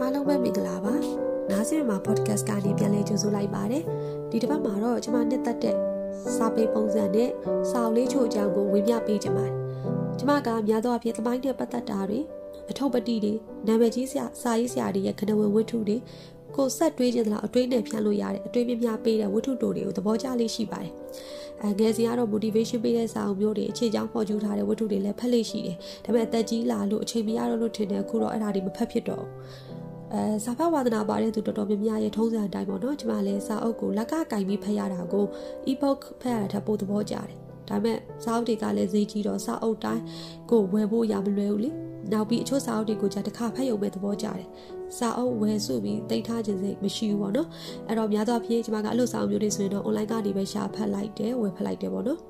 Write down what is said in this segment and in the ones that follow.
အားလုံးပဲမင်္ဂလာပါနားဆင်မှာ podcast ကနေပြန်လည်ကြိုဆိုလိုက်ပါတယ်ဒီတစ်ပတ်မှာတော့ကျွန်မနှစ်သက်တဲ့စာပေပုံစံနဲ့စာအုပ်လေးချို့အကြောင်းကိုဝေမျှပေးကြပါတယ်ကျွန်မကများသောအားဖြင့်သမိုင်းနဲ့ပတ်သက်တာတွေအထုပ်ပတိတွေနာမည်ကြီးဆရာစာရေးဆရာတွေရဲ့ခဏဝင်ဝတ္ထုတွေကိုဆက်တွေးခြင်းလားအတွေးနဲ့ဖြန့်လို့ရတဲ့အတွေးများများပေးတဲ့ဝတ္ထုတိုတွေကိုသဘောကျလေးရှိပါတယ် အဲငယ်စဉ်ကတော့ motivation ပေးတဲ့စာအုပ်မျိုးတွေအခြေချောင်းပေါ်ကျူးထားတဲ့ဝတ္ထုတွေလည်းဖတ်လို့ရှိတယ်ဒါပေမဲ့အသက်ကြီးလာလို့အချိန်မရတော့လို့ထင်တယ်အခုတော့အဲ့ဒါတွေမဖတ်ဖြစ်တော့အဲစာဖတ်ဝါသနာပါတဲ့သူတော်တော်များများရဲ့ထုံးစံအတိုင်းပေါ့နော်ကျွန်မလည်းစာအုပ်ကိုလက်ကကင်ပြီးဖတ်ရတာကို ebook ဖတ်ရတာထပ်ပိုသဘောကျတယ်ဒါပေမဲ့စာအုပ်တွေကလည်းဈေးကြီးတော့စာအုပ်တိုင်းကိုဝယ်ဖို့ရမလွယ်ဘူးလေ နောက်ပြီးအချို့စာအုပ်တွေကိုじゃတစ်ခါဖတ်ရုံပဲသဘောကျတယ်စာအုပ်ဝယ်စုပြီးတိတ်ထားခြင်းစိတ်မရှိဘူးပေါ့နော်အဲ့တော့များသောအားဖြင့်ကျွန်မကအဲ့လိုစာအုပ်မျိုးတွေဆိုရင်တော့ online ကနေပဲရှာဖတ်လိုက်တယ်ဝယ်ဖတ်လိုက်တယ်ပေါ့နော်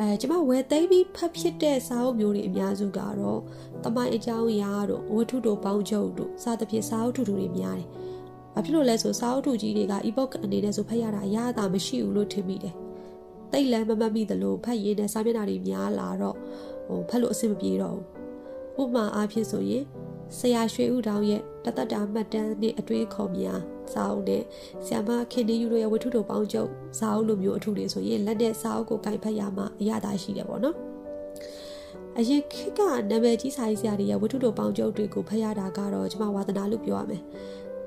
အဲကျွန်မဝယ်သိမ်းပြီးဖတ်ဖြစ်တဲ့စာအုပ်မျိုးတွေအများစုကတော့တမိုင်းအကြောင်းအရာတို့ဝတ္ထုတို့ပေါင်းချုပ်တို့စသဖြင့်စာအုပ်ထူထူတွေများတယ်။ဘာဖြစ်လို့လဲဆိုစာအုပ်ထူကြီးတွေက ebook အနေနဲ့ဆိုဖတ်ရတာအရသာမရှိဘူးလို့ထင်မိတယ်။တိတ်လည်းမမှတ်မိသလိုဖတ်ရင်းနဲ့စာမျက်နှာတွေများလာတော့ဟိုဖတ်လို့အဆင်မပြေတော့ဘူး။ ဥပမာအားဖြင့်ဆိုရင်ဆရာရွှေဦးတောင်ရဲ့တသက်တာမှတ်တမ်းနဲ့အတွေးခေါ်များစာအုပ်နဲ့ဆ iam ခင်နေယူတို့ရဲ့ဝတ္ထုတို့ပေါင်းချုပ်စာအုပ်လိုမျိုးအထုတွေဆိုရင်လက်နဲ့စာအုပ်ကိုကင်ဖတ်ရမှအရသာရှိတယ်ပေါ့နော်အရင်ခေတ်ကနာမည်ကြီးစာရေးဆရာတွေရဲ့ဝတ္ထုတို့ပေါင်းချုပ်တွေကိုဖတ်ရတာကတော့ကျွန်မဝါသနာလို့ပြောရမယ်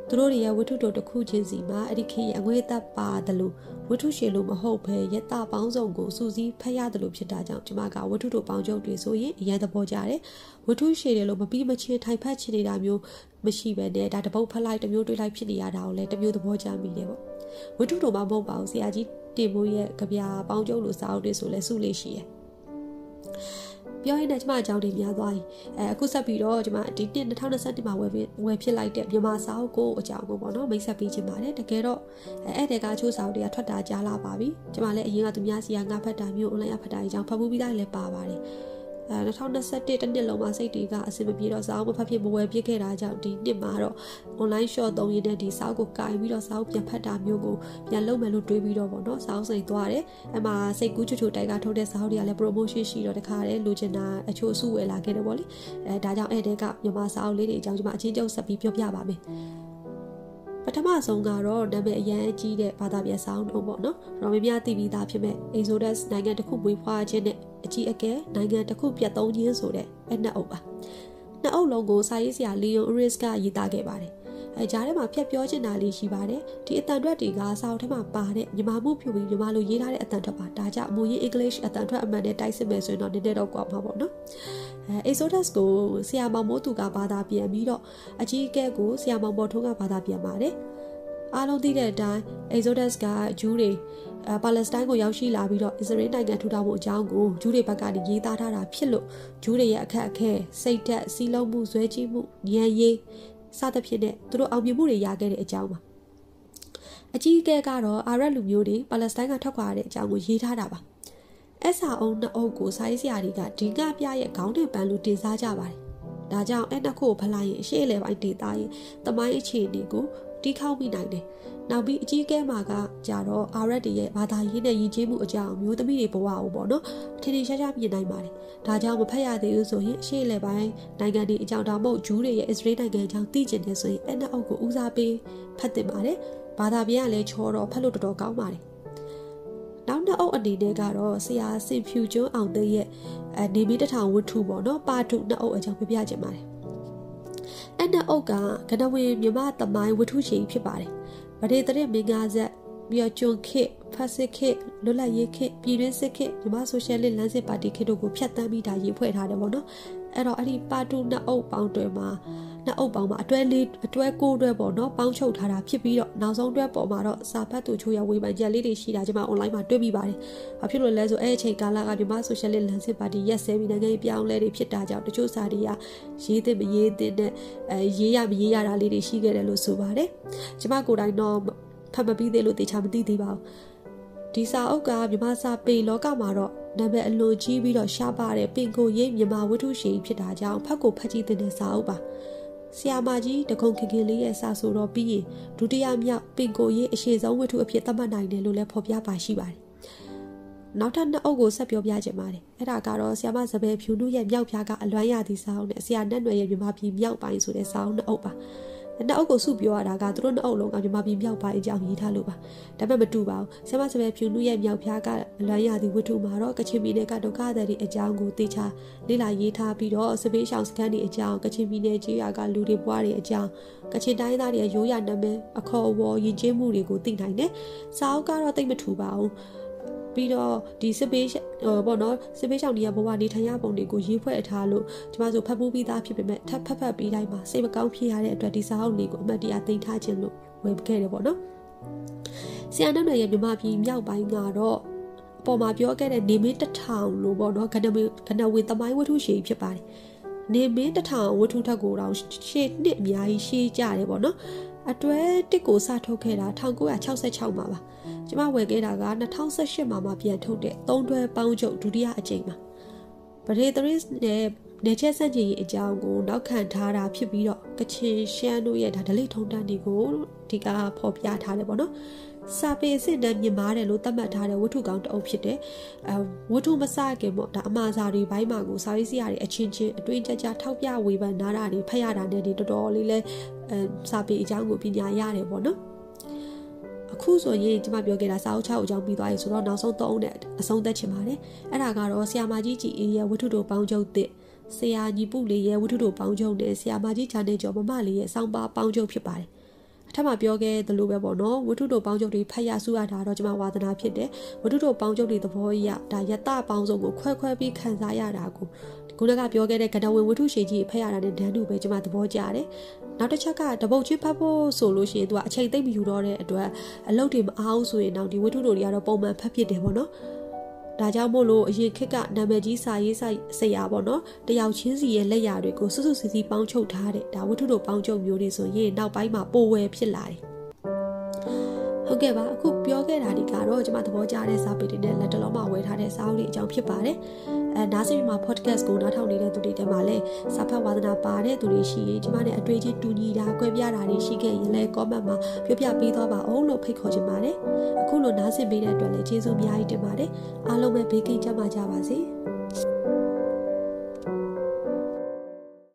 သူတို့တွေရဲ့ဝတ္ထုတို့တစ်ခုချင်းစီမှာအဲ့ဒီခေတ်ရဲ့အငွေအသက်ပါတယ်လို့ဝတ္ထုရှင်လို့မဟုတ်ဘဲယတပေါင်းစုံကိုစူးစီးဖတ်ရတယ်လို့ဖြစ်တာကြောင့်ကျွန်မကဝတ္ထုတို့ပေါင်းချုပ်တွေဆိုရင်အရင်သဘောကျတယ်ဝတ္ထုရှင်တွေလို့မပြီးမချင်းထိုင်ဖတ်ချင်နေတာမျိုးမရှိပဲနဲ့ဒါတပုတ်ဖတ်လိုက်တမျိုးတွေးလိုက်ဖြစ်နေရတာကိုလည်းတမျိုးသဘောကျမိတယ်ပေါ့ဝတ္ထုတို့မှမဟုတ်ပါဘူးဆရာကြီးတင်မိုးရဲ့ကြပြပေါင်းချုပ်လို့စာအုပ်တွေဆိုလဲစုလေးရှိရဲ့ ပြောရင်းနဲ့ကျမအကြောင်းတွေများသွားပြီအဲအခုဆက်ပြီးတော့ကျမဒီနှစ်2021မှာဝယ်ဝယ်ဖြစ်လိုက်တဲ့မြန်မာစာအုပ်ကိုအကြောင်းပေါ့နော်မိတ်ဆက်ပေးချင်ပါတယ်တကယ်တော့အဲအဲ့တဲ့ကချိုးစာအုပ်တွေကထွက်တာကြားလာပါပြီကျမလည်းအရင်ကသူများစီကငါဖတ်တာမျိုး online ဖတ်တာအကြောင်းဖတ်မှုပြီးသားလည်းပါပါတယ် အဲ2021တနှစ်လုံးမှာစိတ်တွေကအဆင်မပြေတော့စာအုပ်မဖတ်ဖြစ်မဝယ်ပြစ်ခဲ့တာကြောင့်ဒီနှစ်မှာတော့ online shop သုံးရတဲ့ဒီစာအုပ်ကိုကင်ပြီးတော့စာအုပ်ပြန်ဖတ်တာမျိုးကိုပြန်လုပ်မယ်လို့တွေးပြီးတော့ပေါ့နော်စာအုပ်စိတ်သွားတယ်အဲမှာစိတ်ကူးချွချွတိုက်ကထုတ်တဲ့စာအုပ်တွေကလည်း promotion ရှိတော့တခါတည်းလိုချင်တာအချို့အစုဝယ်လာခဲ့တယ်ပေါ့လေအဲဒါကြောင့်အဲ့တဲကမြန်မာစာအုပ်လေးတွေအကြောင်းကျွန်မအချင်းချင်းဆက်ပြီးပြောပြပါမယ် ပထမဆုံးကတော့နာမည်အရန်ကြီးတဲ့ဘာသာပြန်ဆောင်တော့ပေါ့နော်။ရောမများသိပြီးသားဖြစ်မဲ့ Exodus နိုင်ငံတစ်ခုမွေးဖွားခြင်းနဲ့အကြီးအကဲနိုင်ငံတစ်ခုပြတ်သုံးခြင်းဆိုတဲ့အဲ့နှစ်အုပ်ပါ။နှစ်အုပ်လုံးကိုစာရေးဆရာ Leon Uris ကရေးသားခဲ့ပါတယ်။ အဲကြားထဲမှာဖြတ်ပြောချင်တာလေးရှိပါတယ်။ဒီအတန်ထွက်တွေကစာအုပ်ထဲမှာပါတဲ့ညီမမှုဖြူပြီးညီမလိုရေးထားတဲ့အတန်ထွက်ပါ။ဒါကြောင့်အမူရင်း English အတန်ထွက်အမှန်နဲ့တိုက်စစ်မယ်ဆိုရင်တော့နည်းနည်းတော့ကွာမှာပေါ့နော်။အဲ Exodus ကိုဆရာမောင်မိုးသူကဘာသာပြန်ပြီးတော့အကြီးအကဲကိုဆရာမောင်ပေါ်ထုံးကဘာသာပြန်ပါတယ်။အားလုံးသိတဲ့အတိုင်း Exodus ကဂျူးတွေပါလက်စတိုင်းကိုရောက်ရှိလာပြီးတော့အစ္စရေးနိုင်ငံထူထောင်မှုအကြောင်းကိုဂျူးတွေဘက်ကနေရေးသားထားတာဖြစ်လို့ဂျူးတွေရဲ့အခက်အခဲစိတ်ဓာတ်စီးလုံးမှုဇွဲကြီးမှုဉာဏ်ရည် စသဖြင့်နဲ့သူတို့အောင်မြင်မှုတွေရခဲ့တဲ့အကြောင်းပါအကြီးအကဲကတော့အာရပ်လူမျိုးတွေပါလက်စတိုင်းကထွက်ခွာတဲ့အကြောင်းကိုရေးထားတာပါအဆာအုံနှစ်အုပ်ကိုစာရေးဆရာတွေကဒီကပြရဲ့ခေါင်းနဲ့ပန်းလို့တင်စားကြပါတယ်ဒါကြောင့်အဲ့နှစ်ခုကိုဖလိုက်ရင်အရှိအလဲပိုင်းဒေတာရင်တမိုင်းအခြေအနေကို တီးခေါက်မိနိုင်တယ်။နောက်ပြီးအကြီးအကဲမှာကကြတော့အာရက်တွေရဲ့ဘာသာရေးနဲ့ယဉ်ကျေးမှုအကြောင်းမျိုးသမီးတွေဘဝအောင်ပေါ့နော်။ထင်ထင်ရှားရှားမြင်နိုင်ပါတယ်။ဒါကြောင့်မဖက်ရသေးဘူးဆိုရင်အရှိလေပိုင်းနိုင်ငံတွေအကြောင်းဒါမှမဟုတ်ဂျူးတွေရဲ့အစ္စရေးနိုင်ငံအကြောင်းသိကျင်နေဆိုရင်အဲ့နောက်အုပ်ကိုဦးစားပေးဖတ်တင်ပါတယ်။ဘာသာပြန်ကလည်းချောတော့ဖတ်လို့တော်တော်ကောင်းပါတယ်။နောက်နှစ်အုပ်အနေနဲ့ကတော့ဆရာစင်ဖြူကျွန်းအောင်တဲ့ရဲ့နေမီတထောင်ဝတ္ထုပေါ့နော်ပါထုနှစ်အုပ်အကြောင်းပြပြချင်ပါတယ် အဲ့နှစ်အုပ်ကကနဝေမြမသမိုင်းဝတ္ထုရှိဖြစ်ပါတယ်ဗဒေတရမင်္ဂဆက်ပြီးတော့ကျွန်းခေဖတ်စစ်ခေလွတ်လပ်ရေးခေပြည်တွင်းစစ်ခေမြမဆိုရှယ်လစ်လမ်းစစ်ပါတီခေတို့ကိုဖျက်ဆီးပြီးဒါရေးဖွဲ့ထားတယ်ပေါ့နော်အဲ့တော့အဲ့ဒီပါတူနှစ်အုပ်ပေါင်းတွဲမှာ နှစ်အုပ်ပေါင်းမှာအတွဲလေးအတွဲကိုးတွဲပေါ့နော်ပေါင်းချုပ်ထားတာဖြစ်ပြီးတော့နောက်ဆုံးတွဲပေါ်မှာတော့စာဖတ်သူချိုးရဝေဖန်ချက်လေးတွေရှိတာကျွန်မ online မှာတွေ့မိပါတယ်။ဘာဖြစ်လို့လဲဆိုအဲ့အချိန်ကာလကမြန်မာဆိုရှယ်လစ်လမ်းစစ်ပါတီရက်စဲပြီးနိုင်ငံရေးပြောင်းလဲတွေဖြစ်တာကြောင့်တချို့စာတွေကရေးသင့်မရေးသင့်တဲ့အဲရေးရမရေးရတာလေးတွေရှိခဲ့တယ်လို့ဆိုပါတယ်။ကျွန်မကိုယ်တိုင်တော့ဖတ်မပြီးသေးလို့တေချာမသိသေးပါဘူး။ဒီစာအုပ်ကမြန်မာစာပေလောကမှာတော့နာမည်အလွန်ကြီးပြီးတော့ရှားပါတဲ့ပင်ကိုရိပ်မြန်မာဝတ္ထုရှိဖြစ်တာကြောင့်ဖတ်ကိုဖတ်ကြည့်တဲ့စာအုပ်ပါ ဆရာမကြီးတကုံခင်ခင်လေးရဲ့စာဆိုတော့ပြီးရင်ဒုတိယမြောက်ပင်ကိုရိပ်အရှိဆုံးဝတ္ထုအဖြစ်သတ်မှတ်နိုင်တယ်လို့လည်းဖော်ပြပါရှိပါတယ်နောက်ထပ်နှစ်အုပ်ကိုဆက်ပြောပြချင်ပါတယ်အဲ့ဒါကတော့ဆီယမစပယ်ဖြူနုရဲ့မြောက်ဖျားကအလွမ်းရသည့်စာအုပ်နဲ့ဆရာနတ်နွယ်ရဲ့မြမပြည်မြောက်ပိုင်းဆိုတဲ့စာအုပ်နှစ်အုပ်ပါ နှစ်အုပ်ကိုစုပြောရတာကသူတို့နှစ်အုပ်လုံးကမြမပြည်မြောက်ပိုင်းအကြောင်းရေးထားလို့ပါဒါပေမဲ့မတူပါဘူးဆီယမစပယ်ဖြူနုရဲ့မြောက်ဖျားကအလွမ်းရသည့်ဝတ္ထုမှာတော့ကချင်ပြည်နယ်ကဒုက္ခသည်တွေအကြောင်းကိုသိချလေ့လာရေးထားပြီးတော့စပေးရှောင်စခန်းတွေအကြောင်းကချင်ပြည်နယ်ကြီးရွာကလူတွေပွားတွေအကြောင်းကချင်တိုင်းသားတွေရဲ့ရိုးရာနာမည်အခေါ်အဝေါ်ယဉ်ကျေးမှုတွေကိုသိနိုင်တယ်စာအုပ်ကတော့သိမထူပါဘူး ပြီးတော့ဒီစစ်ပေးဟိုပေါ့နော်စစ်ပေးရှောင်းတွေကဘဝနေထိုင်ရပုံတွေကိုရေးဖွဲ့ထားလို့ကျမတို့ဖတ်ဖို့ပြီးသားဖြစ်ပေမဲ့ထပ်ဖတ်ဖတ်ပြီးတိုင်းမှာစိတ်မကောင်းဖြစ်ရတဲ့အတွက်ဒီစာအုပ်လေးကိုအမှတ်တရသိမ်းထားခြင်းလို့ဝယ်ခဲ့တယ်ပေါ့နော်ဆီယန်နွယ်ရဲ့မြမပြည်မြောက်ပိုင်းကတော့အပေါ်မှာပြောခဲ့တဲ့နေမင်းတထောင်လို့ပေါ့နော်ကနဝေကနဝေသမိုင်းဝတ္ထုရှည်ဖြစ်ပါတယ်နေမင်းတထောင်ဝတ္ထုထက်ကိုတော့ရှေ့နှစ်အများကြီးရှေးကြတယ်ပေါ့နော် အတွဲတစ်ကိုစထုတ်ခဲ့တာ1966မှာပါကျမဝယ်ခဲ့တာက2018မှာမှပြန်ထုတ်တဲ့သုံးတွဲပေါင်းချုပ်ဒုတိယအကြိမ်မှာပဒေသရစ်နဲ့နေချက်စန့်ကျင်ရေးအကြောင်းကိုနောက်ခံထားတာဖြစ်ပြီးတော့ကချင်ရှမ်းတို့ရဲ့ဒါဒလိထုံတန်းတွေကိုဒီကဖော်ပြထားတယ်ပေါ့နော်စာပေအစစ်တမ်းမြင်မာတယ်လို့သတ်မှတ်ထားတဲ့ဝတ္ထုကောင်တအုပ်ဖြစ်တယ်။အဲဝတ္ထုမစခင်ပေါ့ဒါအမှားစာတွေဘိုင်းမှာကိုစာရေးဆရာတွေအချင်းချင်းအတွင်းကြကြထောက်ပြဝေဖန်နာတာတွေဖတ်ရတာနဲ့ဒီတော်တော်လေးလဲ အဲစာပေအကြောင်းကိုပညာရတယ်ပေါ့နော်။အခုဆိုရင်ကျွန်မပြောခဲ့တာစာအုပ်6အကြောင်းပြီးသွားပြီဆိုတော့နောက်ဆုံး3အုပ်နဲ့အဆုံးသက်ချင်ပါတယ်။အဲ့ဒါကတော့ဆရာမကြီးကြည်အေးရဲ့ဝတ္ထုတို့ပေါင်းချုပ်တဲ့ဆရာညီပုလေးရဲ့ဝတ္ထုတို့ပေါင်းချုပ်နဲ့ဆရာမကြီးချာနေကျော်မမလေးရဲ့စောင်းပါပေါင်းချုပ်ဖြစ်ပါတယ်အ ထက်မှာပြောခဲ့သလိုပဲပေါ့နော်ဝတ္ထုတို့ပေါင်းချုပ်တွေဖတ်ရစုရတာတော့ကျွန်မဝါသနာဖြစ်တယ်ဝတ္ထုတို့ပေါင်းချုပ်တွေသဘောရဒါယတပေါင်းစုံကိုခွဲခွဲပြီးခံစားရတာကိုခုနကပြောခဲ့တဲ့ကတဝင်ဝတ္ထုရှည်ကြီးဖတ်ရတာနဲ့ဒန်းတူပဲကျွန်မသဘောကျတယ်နောက်တစ်ချက်ကတပုတ်ချင်းဖတ်ဖို့ဆိုလို့ရှိရင်သူကအချိန်သိမ့်မယူတော့တဲ့အတွက်အလုပ်တွေမအားဘူးဆိုရင်တော့ဒီဝတ္ထုတို့တွေကတော့ပုံမှန်ဖတ်ဖြစ်တယ်ပေါ့နော် ဒါကြောင့်မို့လို့အရင်ခေတ်ကနာမည်ကြီးစာရေးစာဆရာပေါ့နော်တယောက်ချင်းစီရဲ့လက်ရာတွေကိုစွတ်စွတ်စီစီပေါင်းချုပ်ထားတဲ့ဒါဝတ္ထုတို့ပေါင်းချုပ်မျိုးတွေဆိုရင်နောက်ပိုင်းမှာပိုဝယ်ဖြစ်လာတယ်ဟုတ်ကဲ့ပါအခုပြောခဲ့တာဒီကတော့ကျွန်မသဘောကျတဲ့စာပေတွေနဲ့လက်တလုံးမှာဝယ်ထားတဲ့စာအုပ်လေးအကြောင်းဖြစ်ပါတယ် အဲနားဆင်မှာ podcast ကိုနားထောင်နေတဲ့သူတွေတဲမှာလည်းစာဖတ်ဝါသနာပါတဲ့သူတွေရှိရင်ကျွန်မနဲ့အတွေ့အကြုံတူညီတာ၊ကွဲပြားတာတွေရှိခဲ့ရင်လည်း comment မှာပြောပြပေးသွားပါအောင်လို့ဖိတ်ခေါ်ချင်ပါတယ်အခုလိုနားဆင်ပေးတဲ့အတွက်လည်းကျေးဇူးအများကြီးတင်ပါတယ်အားလုံးပဲဘေးကင်းကြပါကြပါစေ